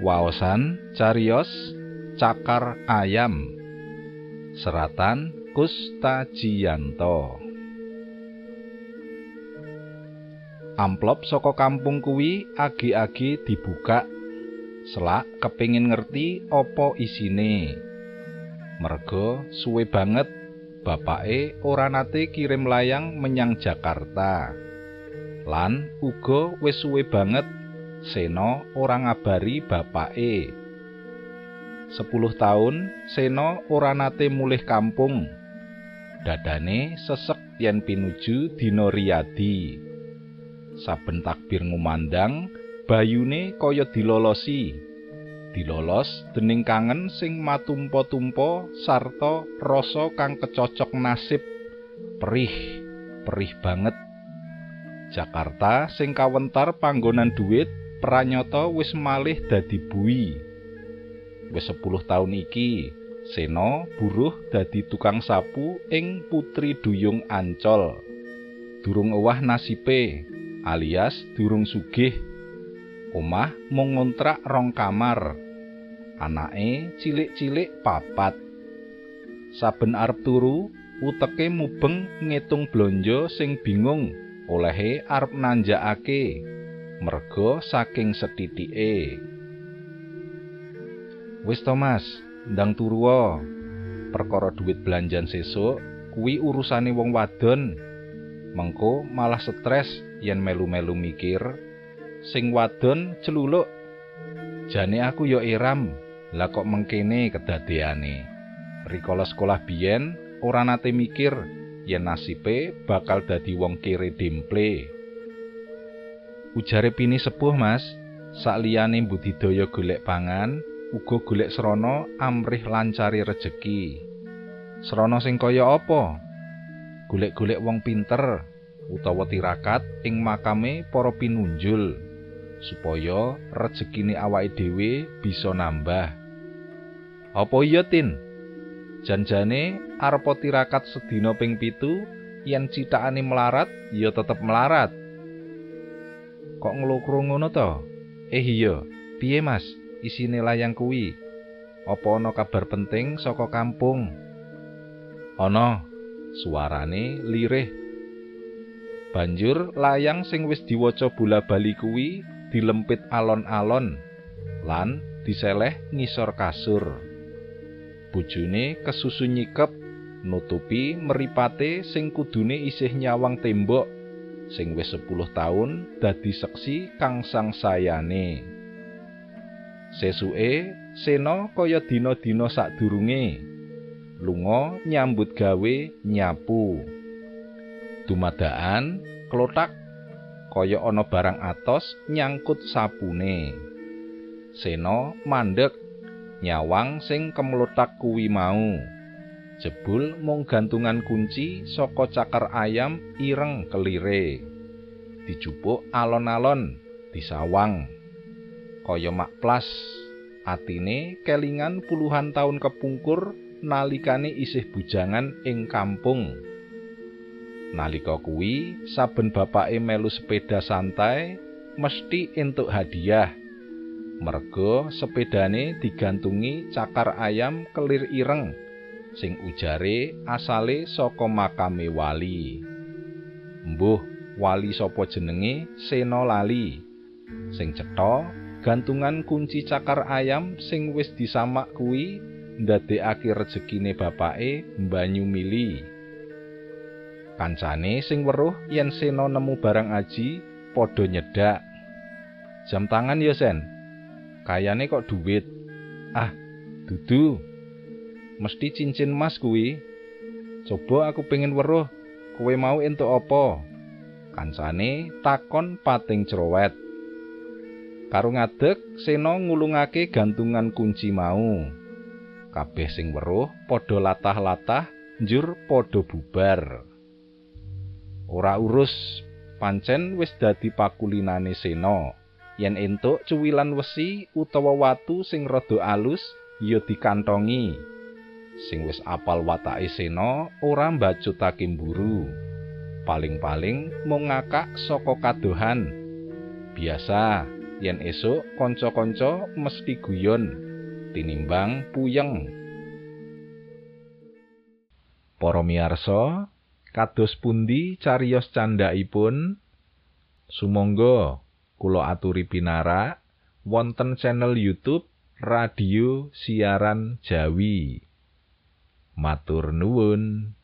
Waosan Carios Cakar Ayam. Seratan Kustajiyanto Amplop saka kampung kuwi agi-agi dibuka. Selak kepingin ngerti apa isine. Merga suwe banget bapake ora nate kirim layang menyang Jakarta. Lan uga wis suwe banget Seno ora ngabari bapake. Sepuluh tahun Seno ora nate mulih kampung. Dadane sesek yen pinuju dina riyadi. Saben takbir ngumandang, bayune kaya dilolosi. Dilolos dening kangen sing matumpa-tumpa sarta rasa kang kecocok nasib. Perih, perih banget. Jakarta sing kawentar panggonan dhuwit pranyata wis malih dadi bui. Wis 10 taun iki, Seno buruh dadi tukang sapu ing Putri Duyung Ancol. Durung ewah nasibe, alias durung sugih. Omah mung ngontrak rong kamar. Anake cilik-cilik papat. Saben arep turu, uteke mubeng ngitung blonjo sing bingung olehe arep nanjakake. Merga saking setitike. Wis Thomas, ndang turu Perkara duit belanjan sesuk kuwi urusane wong wadon. Mengko malah stres yen melu-melu mikir sing wadon celuluk. Jane aku ya iram, lah kok mengkene kedadeane. Rikala sekolah biyen ora nate mikir yen nasibe bakal dadi wong kere demple. Ujare pini sepuh, Mas, sakliyane budidaya golek pangan, uga golek srana amrih lancari rejeki. Srana sing kaya apa? Golek-golek wong pinter utawa tirakat ing makame para pinunjul supaya rejekine awake dhewe bisa nambah. Apa iya, Tin? Janjane arep tirakat sedina ping pitu yen citakane melarat ya tetep melarat. Kok nglokro ngono to? Eh iya, piye Mas? Isine layang kuwi. Apa ana kabar penting saka kampung? Ana, suarane lirih. Banjur layang sing wis diwaca bola-bali kuwi dilempit alon-alon lan diseleh ngisor kasur. Bojone kesusu nyikep nutupi meripate sing kudune isih nyawang tembok sing wis 10 taun dadi seksi kang sangsayane. Sesuke Sena kaya dina-dina sadurunge lunga nyambut gawe nyapu. Dumadaan klotak kaya ana barang atos nyangkut sapune. Sena mandek nyawang sing kemlotak kuwi mau. Jebul mung gantungan kunci saka cakar ayam ireng kelire. Dijupuk alon-alon disawang. Kaya makplas atine kelingan puluhan taun kepungkur nalikane isih bujangan ing kampung. Nalika kuwi saben bapake melu sepeda santai mesti entuk hadiah. Merga sepedane digantungi cakar ayam kelir ireng sing ujare asale saka makame wali. Mbuh, wali sapa jenenge Sena Lali. Sing cetha gantungan kunci cakar ayam sing wis disamak kuwi ndadekake rejekine bapake Banyu Mili. Kancane sing weruh yen Sena nemu barang aji padha nyedak. Jam tangan ya, Sen. Kayane kok duit. Ah, dudu. Mesti cincin emas kuwi. Coba aku pengen weruh, kowe mau entuk apa? Kancane takon pating cerowet. Karo ngadeg, Sena ngulungake gantungan kunci mau. Kabeh sing weruh padha latah-latah, njur padha bubar. Ora urus, pancen wis dadi pakulinane Sena. Yen entuk cuwilan wesi utawa watu sing rada alus, ya dikantongi. Sing wis apal watake sena ora mbacutake mburu. Paling-paling mung ngakak saka kadohan. Biasa, yen esuk kanca-kanca mesti guyon tinimbang puyeng. Para miyarsa, kados pundi cariyos candhaipun? Sumangga kula aturi pinarak wonten channel YouTube Radio Siaran Jawi. Matur nuwun.